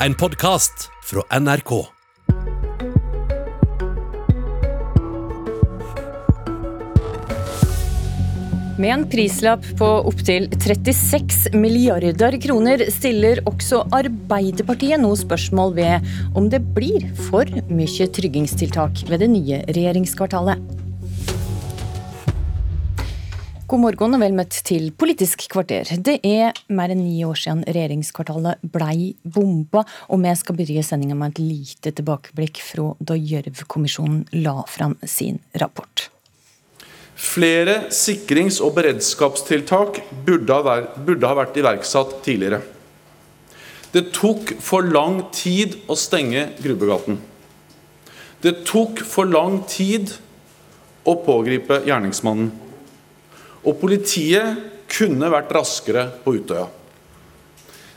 En podkast fra NRK. Med en prislapp på opptil 36 milliarder kroner stiller også Arbeiderpartiet noe spørsmål ved om det blir for mye tryggingstiltak ved det nye regjeringskvartalet. God morgen og vel møtt til Politisk kvarter. Det er mer enn ni år siden regjeringskvartalet blei bomba, og vi skal begynne sendinga med et lite tilbakeblikk fra da Gjørv-kommisjonen la fram sin rapport. Flere sikrings- og beredskapstiltak burde ha, vært, iverksatt tidligere. Det tok for lang tid å stenge Grubbegaten. Det tok for lang tid å pågripe gjerningsmannen. Og politiet kunne vært raskere på Utøya.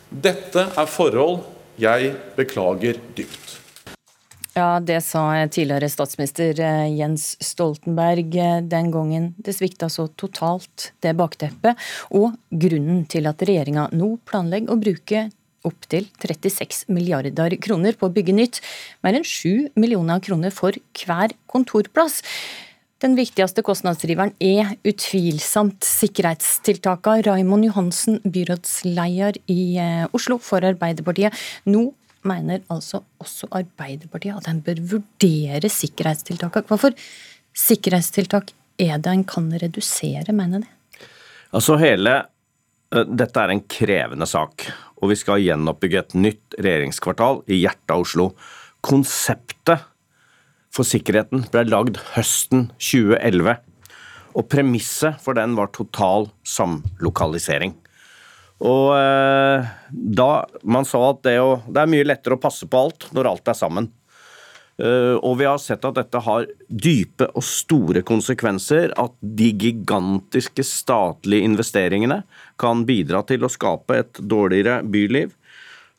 Dette er forhold jeg beklager dypt. Ja, det sa tidligere statsminister eh, Jens Stoltenberg eh, den gangen. Det svikta så totalt, det bakteppet, og grunnen til at regjeringa nå planlegger å bruke opptil 36 milliarder kroner på å bygge nytt, mer enn 7 millioner kroner for hver kontorplass. Den viktigste kostnadsdriveren er utvilsomt sikkerhetstiltakene. Raimond Johansen, byrådsleder i eh, Oslo for Arbeiderpartiet. Nå mener altså også Arbeiderpartiet at en bør vurdere sikkerhetstiltakene. Hvorfor sikkerhetstiltak er det en kan redusere, mener de? Altså hele Dette er en krevende sak, og vi skal gjenoppbygge et nytt regjeringskvartal i hjertet av Oslo. Konseptet for sikkerheten ble lagd høsten 2011, og premisset for den var total samlokalisering. Og eh, da man sa at det, å, det, er mye lettere å passe på alt når alt er sammen. Eh, og vi har sett at dette har dype og store konsekvenser. At de gigantiske statlige investeringene kan bidra til å skape et dårligere byliv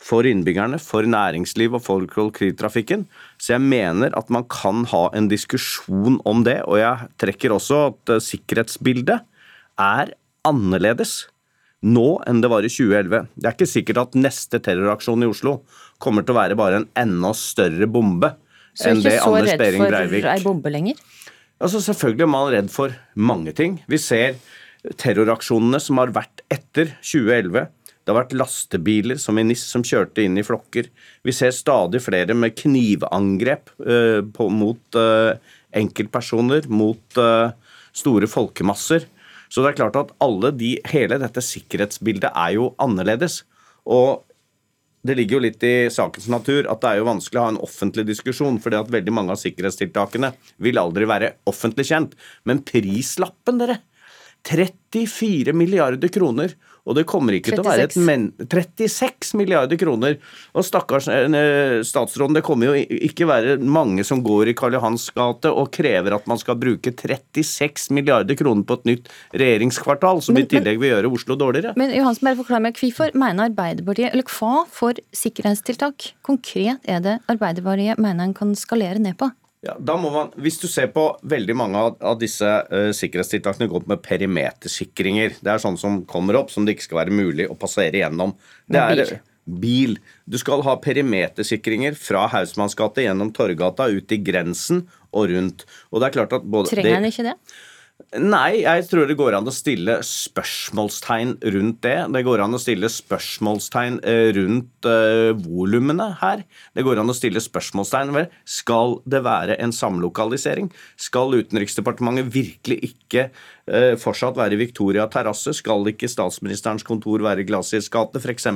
for innbyggerne, for næringsliv og for kollektivtrafikken. Så jeg mener at man kan ha en diskusjon om det. Og jeg trekker også at uh, sikkerhetsbildet er annerledes nå enn det var i 2011. Det er ikke sikkert at neste terroraksjon i Oslo kommer til å være bare en enda større bombe enn det Anders Behring Breivik Så ikke så redd for ei bombe lenger? Altså Selvfølgelig er man redd for mange ting. Vi ser terroraksjonene som har vært etter 2011. Det har vært lastebiler som i NIS som kjørte inn i flokker. Vi ser stadig flere med knivangrep uh, på, mot uh, enkeltpersoner, mot uh, store folkemasser. Så det er klart at de, hele dette sikkerhetsbildet er jo annerledes. Og det ligger jo litt i sakens natur at det er jo vanskelig å ha en offentlig diskusjon, fordi at veldig mange av sikkerhetstiltakene vil aldri være offentlig kjent. Men prislappen, dere! 34 milliarder kroner og det kommer ikke 36. til å være et men 36 milliarder kroner. Og stakkars eh, statsråden, det kommer jo ikke være mange som går i Karl Johans gate og krever at man skal bruke 36 milliarder kroner på et nytt regjeringskvartal, som men, i tillegg vil gjøre Oslo dårligere. Men Johansen, bare forklar meg, Hvorfor mener Arbeiderpartiet, eller hva for sikkerhetstiltak konkret er det Arbeiderpartiet mener en kan skalere ned på? Ja, man, Hvis du ser på veldig mange av, av disse uh, sikkerhetstiltakene går med perimetersikringer. Det er sånne som kommer opp som det ikke skal være mulig å passere gjennom. Det er bil. bil. Du skal ha perimetersikringer fra Hausmannsgata gjennom Torgata ut til grensen og rundt. Og det er klart at både... Trenger en ikke det? Nei, jeg tror det går an å stille spørsmålstegn rundt det. Det går an å stille spørsmålstegn eh, rundt uh, volumene her. Det går an å stille spørsmålstegn ved skal det være en samlokalisering. Skal Utenriksdepartementet virkelig ikke uh, fortsatt være Victoria terrasse? Skal ikke statsministerens kontor være Glasies gate, f.eks.?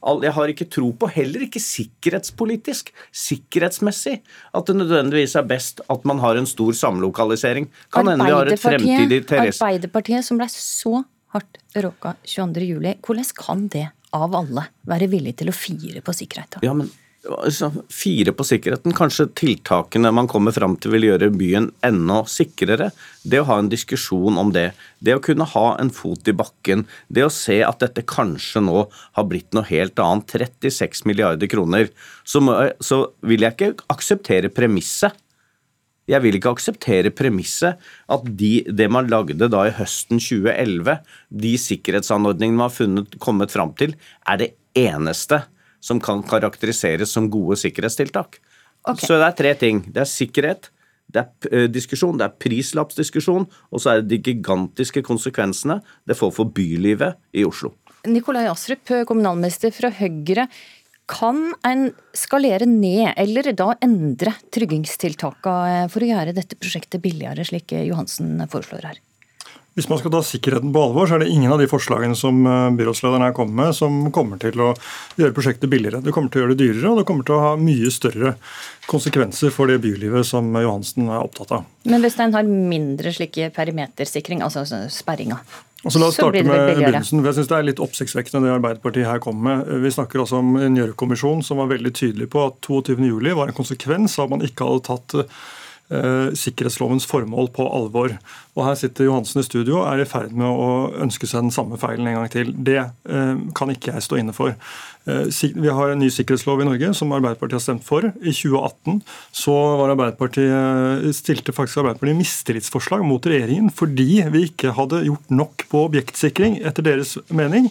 Jeg har ikke tro på, heller ikke sikkerhetspolitisk, sikkerhetsmessig, at det nødvendigvis er best at man har en stor samlokalisering. Kan hende vi har et fremtidig Therese Arbeiderpartiet som ble så hardt råka 22.07, hvordan kan det av alle være villig til å fire på sikkerheten? Ja, men Fire på sikkerheten. Kanskje tiltakene man kommer fram til vil gjøre byen enda sikrere. Det å ha en diskusjon om det. Det å kunne ha en fot i bakken. Det å se at dette kanskje nå har blitt noe helt annet. 36 milliarder kroner. Så, må, så vil jeg ikke akseptere premisset. Jeg vil ikke akseptere premisset at de, det man lagde da i høsten 2011, de sikkerhetsanordningene man har funnet, kommet fram til, er det eneste som kan karakteriseres som gode sikkerhetstiltak. Okay. Så det er tre ting. Det er sikkerhet, det er eh, diskusjon, det er prislappsdiskusjon, og så er det de gigantiske konsekvensene det får for bylivet i Oslo. Nikolai Astrup, kommunalminister fra Høyre. Kan en skalere ned, eller da endre tryggingstiltakene for å gjøre dette prosjektet billigere, slik Johansen foreslår her? Hvis man skal ta sikkerheten på alvor, så er det ingen av de forslagene som eh, byrådslederen her kommer med, som kommer til å gjøre prosjektet billigere. Det kommer til å gjøre det dyrere, og det kommer til å ha mye større konsekvenser for det bylivet som Johansen er opptatt av. Men hvis en har mindre slike perimetersikring, altså sperringer, og så La oss starte med begynnelsen. Jeg synes Det er litt oppsiktsvekkende det Arbeiderpartiet her kommer med. Vi snakker altså om en Gjørv-kommisjon som var veldig tydelig på at 22.07 var en konsekvens av at man ikke hadde tatt eh, sikkerhetslovens formål på alvor. Og Her sitter Johansen i studio og er i ferd med å ønske seg den samme feilen en gang til. Det eh, kan ikke jeg stå inne for. Eh, vi har en ny sikkerhetslov i Norge som Arbeiderpartiet har stemt for. I 2018 så Arbeiderpartiet, stilte faktisk Arbeiderpartiet mistillitsforslag mot regjeringen fordi vi ikke hadde gjort nok på objektsikring, etter deres mening.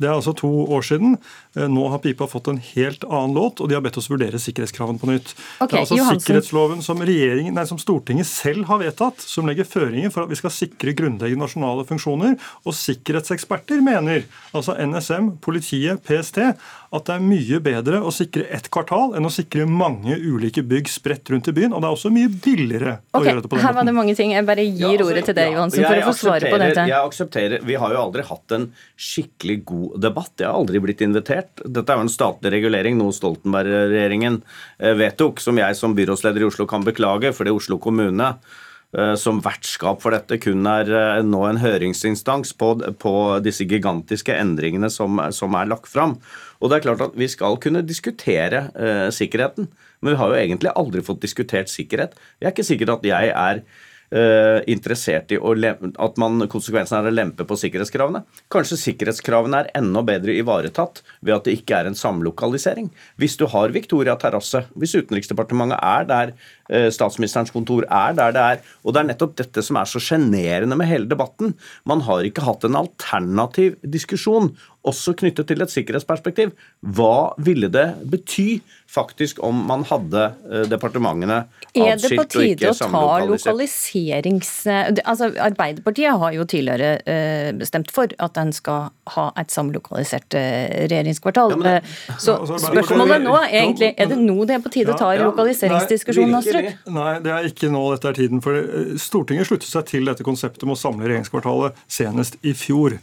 Det er altså to år siden. Eh, nå har pipa fått en helt annen låt, og de har bedt oss vurdere sikkerhetskravene på nytt. Okay, det er altså Johansen. sikkerhetsloven som, nei, som, Stortinget selv har vedtatt, som legger føringer for at vi skal sikre grunnleggende nasjonale funksjoner. Og sikkerhetseksperter mener, altså NSM, politiet, PST, at det er mye bedre å sikre ett kvartal enn å sikre mange ulike bygg spredt rundt i byen. Og det er også mye billigere okay, å gjøre det på den måten. Her var det mange ting. Jeg bare gir ja, altså, ordet til deg, Johansen, for å få svare på dette. Jeg aksepterer. Vi har jo aldri hatt en skikkelig god debatt. Jeg har aldri blitt invitert. Dette er jo en statlig regulering, noe Stoltenberg-regjeringen eh, vedtok, som jeg som byrådsleder i Oslo kan beklage, fordi Oslo kommune Eh, som vertskap for dette kun er eh, nå en høringsinstans på, på disse gigantiske endringene som, som, er lagt fram. Og det er klart at Vi skal kunne diskutere eh, sikkerheten, men vi har jo egentlig aldri fått diskutert sikkerhet. Jeg er ikke sikker at jeg er interessert i at man, konsekvensen er å lempe på sikkerhetskravene. Kanskje sikkerhetskravene er enda bedre ivaretatt ved at det ikke er en samlokalisering. Hvis du har Victoria terrasse, hvis Utenriksdepartementet er der statsministerens kontor er der det er, og det er nettopp dette som er så sjenerende med hele debatten. Man har ikke hatt en alternativ diskusjon også knyttet til et sikkerhetsperspektiv. Hva ville det bety faktisk om man hadde eh, departementene atskilt og ikke samlokalisert? Er det på tide å ta lokaliserings... Altså, Arbeiderpartiet har jo tidligere eh, bestemt for at en skal ha et samlokalisert eh, regjeringskvartal. Ja, men, Så altså, spørsmålet nå er egentlig er det nå det er på tide å ta ja, lokaliseringsdiskusjonen, Astrup? Nei, det er ikke nå dette er tiden. For Stortinget sluttet seg til dette konseptet med å samle regjeringskvartalet senest i fjor.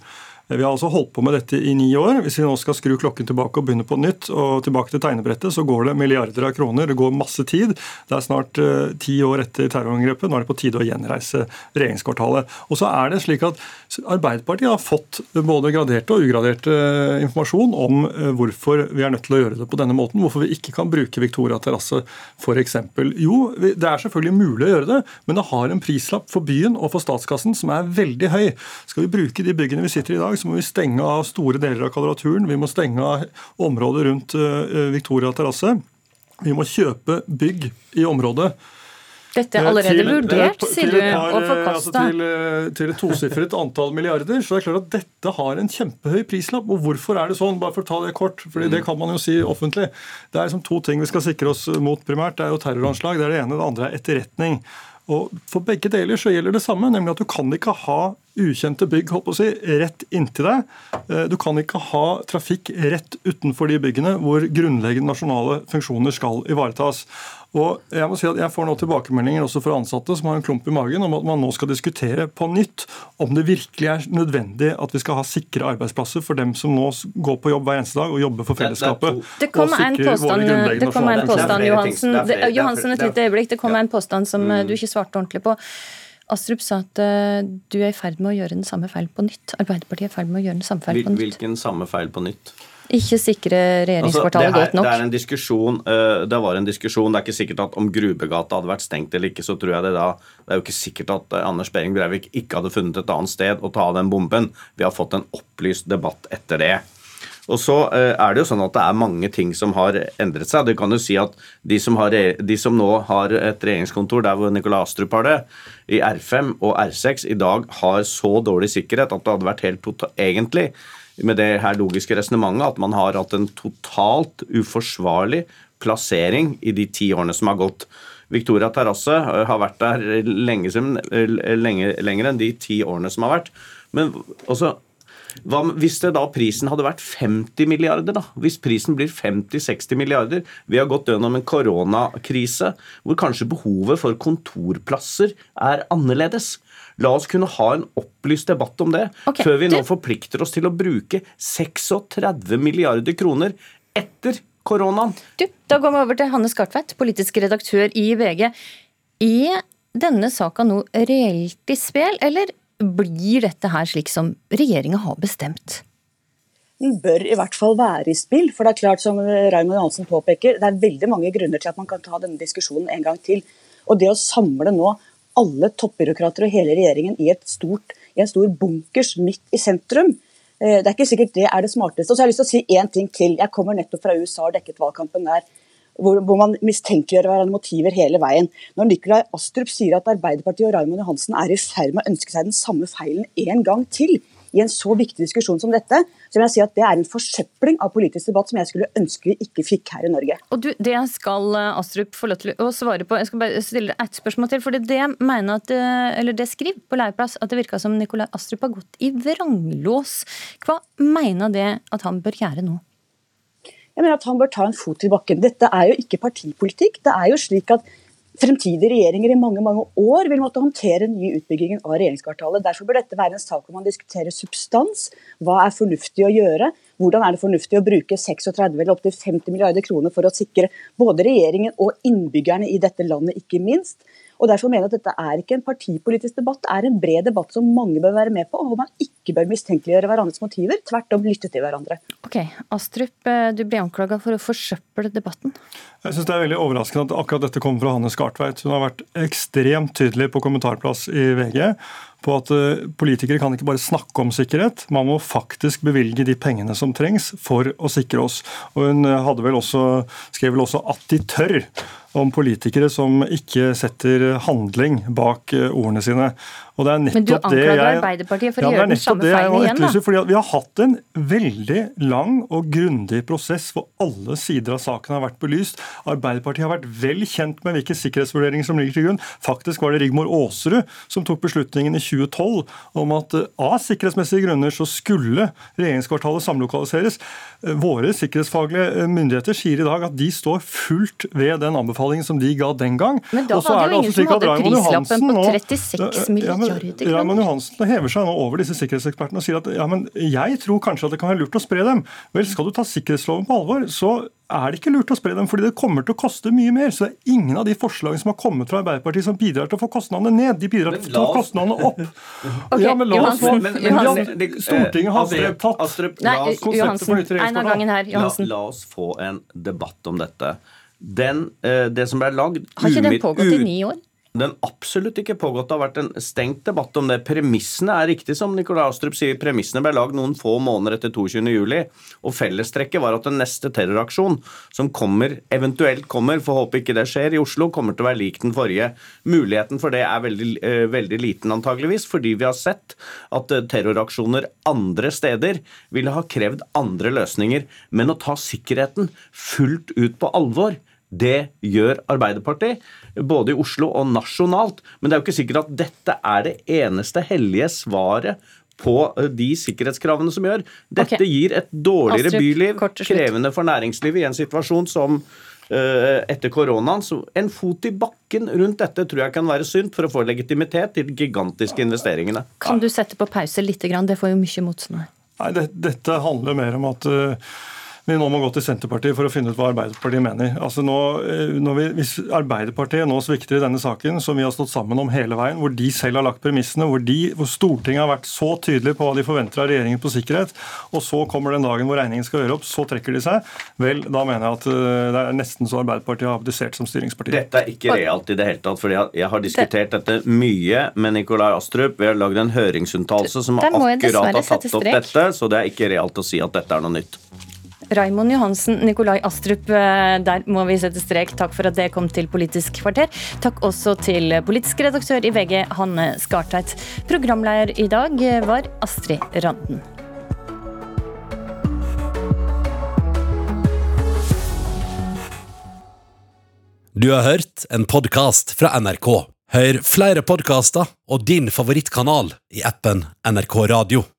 Vi har altså holdt på med dette i ni år. Hvis vi nå skal skru klokken tilbake og begynne på nytt, og tilbake til tegnebrettet, så går det milliarder av kroner. Det går masse tid. Det er snart uh, ti år etter terrorangrepet. Nå er det på tide å gjenreise regjeringskvartalet. Og så er det slik at Arbeiderpartiet har fått både graderte og ugraderte uh, informasjon om uh, hvorfor vi er nødt til å gjøre det på denne måten. Hvorfor vi ikke kan bruke Victoria terrasse f.eks. Jo, det er selvfølgelig mulig å gjøre det, men det har en prislapp for byen og for statskassen som er veldig høy. Skal vi bruke de byggene vi sitter i i dag, så må vi stenge av store deler av Kvadraturen. Vi må stenge av området rundt eh, Victoria terrasse. Vi må kjøpe bygg i området. Dette er allerede til, vurdert, sier du, og forkasta. Altså til, eh, til et tosifret antall milliarder. Så det er klart at dette har en kjempehøy prislapp. Og hvorfor er det sånn? Bare for å ta det kort, for det kan man jo si offentlig. Det er liksom to ting vi skal sikre oss mot primært. Det er jo terroranslag. Det er det ene. Det andre er etterretning. Og For begge deler så gjelder det samme, nemlig at du kan ikke ha ukjente bygg håper å si, rett inntil deg. Eh, du kan ikke ha trafikk rett utenfor de byggene hvor grunnleggende nasjonale funksjoner skal ivaretas. Og Jeg må si at jeg får nå tilbakemeldinger også fra ansatte som har en klump i magen om at man nå skal diskutere på nytt om det virkelig er nødvendig at vi skal ha sikre arbeidsplasser for dem som nå går på jobb hver eneste dag og jobber for fellesskapet. Det kommer en påstand, det kommer en påstand Johansen, Johansen, et lite øyeblikk. Det kommer en påstand som mm. du ikke svarte ordentlig på. Astrup sa at uh, du er i ferd med å gjøre den samme feil på nytt. Arbeiderpartiet er i ferd med å gjøre den samme feil på nytt. Hvilken samme feil på nytt? Ikke sikre regjeringskvartalet altså, godt nok. Det er en diskusjon, uh, det var en diskusjon. Det er ikke sikkert at om Grubegata hadde vært stengt eller ikke, så tror jeg det da Det er jo ikke sikkert at uh, Anders Behring Breivik ikke hadde funnet et annet sted å ta den bomben. Vi har fått en opplyst debatt etter det. Og så eh, er det jo sånn at det er mange ting som har endret seg. Du kan jo si at de som, har, de som nå har et regjeringskontor der hvor Nikolai Astrup har det, i R5 og R6 i dag har så dårlig sikkerhet at det hadde vært helt totalt, egentlig med det her logiske resonnementet at man har hatt en totalt uforsvarlig plassering i de ti årene som har gått. Victoria terrasse eh, har vært der lenge, lenge, lenger enn de ti årene som har vært. Men også, hva, hvis det da prisen hadde vært 50 milliarder, da? Hvis prisen blir 50-60 milliarder Vi har gått gjennom en koronakrise hvor kanskje behovet for kontorplasser er annerledes. La oss kunne ha en opplyst debatt om det, okay, før vi nå forplikter oss til å bruke 36 milliarder kroner etter koronaen. Du, da går vi over til Hanne Skartveit, politisk redaktør i VG. Er denne saka nå reelt i spill, eller blir dette her slik som regjeringa har bestemt? Den bør i hvert fall være i spill. For det er klart, som Raymond Johansen påpeker, det er veldig mange grunner til at man kan ta denne diskusjonen en gang til. Og det å samle nå alle toppbyråkrater og hele regjeringen i, stort, i en stor bunkers midt i sentrum, Eh, det er ikke sikkert det er det smarteste. Og så har jeg lyst til å si én ting til. Jeg kommer nettopp fra USA og dekket valgkampen der. Hvor, hvor man mistenkeliggjør hverandre motiver hele veien. Når Nikolai Astrup sier at Arbeiderpartiet og Raymond Johansen er i ferd med å ønske seg den samme feilen en gang til, i en så viktig diskusjon som dette, så vil jeg si at det er en forsøpling av politisk debatt som jeg skulle ønske vi ikke fikk her i Norge. Og du, Det skal eh, Astrup få lov til å svare på. Jeg skal bare stille deg et spørsmål til. for Det mener at, eh, eller det skriver på Leirplass at det virka som Nikolai Astrup har gått i vranglås. Hva mener det at han bør gjøre nå? Jeg mener at Han bør ta en fot i bakken. Dette er jo ikke partipolitikk. Det er jo slik at fremtidige regjeringer i mange mange år vil måtte håndtere den nye utbyggingen av regjeringskvartalet. Derfor bør dette være en sak hvor man diskuterer substans. Hva er fornuftig å gjøre? Hvordan er det fornuftig å bruke 36 eller opptil 50 milliarder kroner for å sikre både regjeringen og innbyggerne i dette landet, ikke minst? Og Derfor mener jeg at dette er ikke en partipolitisk debatt, det er en bred debatt som mange bør være med på, og hvor man ikke bør mistenkeliggjøre hverandres motiver, tvert om lytte til hverandre. Ok, Astrup, eh, du ble anklaga for å forsøple debatten. Jeg synes Det er veldig overraskende at akkurat dette kommer fra Hanne Skartveit. Hun har vært ekstremt tydelig på kommentarplass i VG på at eh, politikere kan ikke bare snakke om sikkerhet, man må faktisk bevilge de pengene som trengs for å sikre oss. Og Hun eh, hadde vel også, skrev vel også at de tør om politikere som ikke setter handling bak ordene sine. Og det er nettopp Men du anklager jeg, Arbeiderpartiet for ja, å gjøre den samme feilen igjen? da? Fordi Vi har hatt en veldig lang og grundig prosess hvor alle sider av saken har vært belyst. Arbeiderpartiet har vært vel kjent med hvilke sikkerhetsvurderinger som ligger til grunn. Faktisk var det Rigmor Aasrud som tok beslutningen i 2012 om at eh, av sikkerhetsmessige grunner så skulle regjeringskvartalet samlokaliseres. Eh, våre sikkerhetsfaglige myndigheter sier i dag at de står fullt ved den anbefalingen som de ga den gang. Men da var det jo ingen som hadde prislappen på 36 milliarder milliarder Raymond Johansen hever seg nå over disse sikkerhetsekspertene og sier at ja, men jeg tror kanskje at det kan være lurt å spre dem. Vel, skal du ta sikkerhetsloven på alvor, så er det ikke lurt å spre dem, fordi det kommer til å koste mye mer. Så det er ingen av de forslagene som har kommet fra Arbeiderpartiet som bidrar til å få kostnadene ned. De bidrar til å få kostnadene opp. Okay, ja, men la oss få Stortinget har tatt Astrup, Nei, Johansen, en av gangen her, Johansen. La, la oss få en debatt om dette. Den, eh, det som ble lagd Har ikke den pågått i ni år? Den absolutt ikke pågått. Det har vært en stengt debatt om det. Premissene er riktig, som Nikolai Astrup sier. Premissene ble lagd noen få måneder etter 22.07. Og fellestrekket var at den neste terroraksjon som kommer, eventuelt kommer, for håper ikke det skjer, i Oslo, kommer til å være lik den forrige. Muligheten for det er veldig, eh, veldig liten, antageligvis, fordi vi har sett at eh, terroraksjoner andre steder ville ha krevd andre løsninger. Men å ta sikkerheten fullt ut på alvor det gjør Arbeiderpartiet, både i Oslo og nasjonalt. Men det er jo ikke sikkert at dette er det eneste hellige svaret på eh, de sikkerhetskravene som gjør. Dette okay. gir et dårligere Astrup, byliv, krevende for næringslivet i en situasjon som uh, etter koronaen. Så en fot i bakken rundt dette tror jeg kan være sunt for å få legitimitet til de gigantiske investeringene. Kan du sette på pause litt? Det får jo mye motstand her. Nei, det, Dette handler mer om at uh, vi nå må gå til Senterpartiet for å finne ut hva Arbeiderpartiet mener. Altså nå, eh, vi, hvis Arbeiderpartiet nå svikter i denne saken, som vi har stått sammen om hele veien, hvor de selv har lagt premissene, hvor, de, hvor Stortinget har vært så tydelig på hva de forventer av regjeringen på sikkerhet, og så kommer den dagen hvor regningen skal gjøre opp, så trekker de seg, vel, da mener jeg at eh, det er nesten så Arbeiderpartiet har abdisert som styringsparti. Dette er ikke realt i det hele tatt, for jeg har diskutert dette mye med Nikolai Astrup. Vi har lagd en høringsuttalelse som akkurat har tatt opp dette, så det er ikke realt å si at dette er noe nytt. Raimond Johansen, Nikolai Astrup, eh, der må vi sette strek. Takk for at det kom til Politisk kvarter. Takk også til politisk redaktør i VG, Hanne Skartveit. Programleder i dag eh, var Astrid Randen. Du har hørt en podkast fra NRK. Hør flere podkaster og din favorittkanal i appen NRK Radio.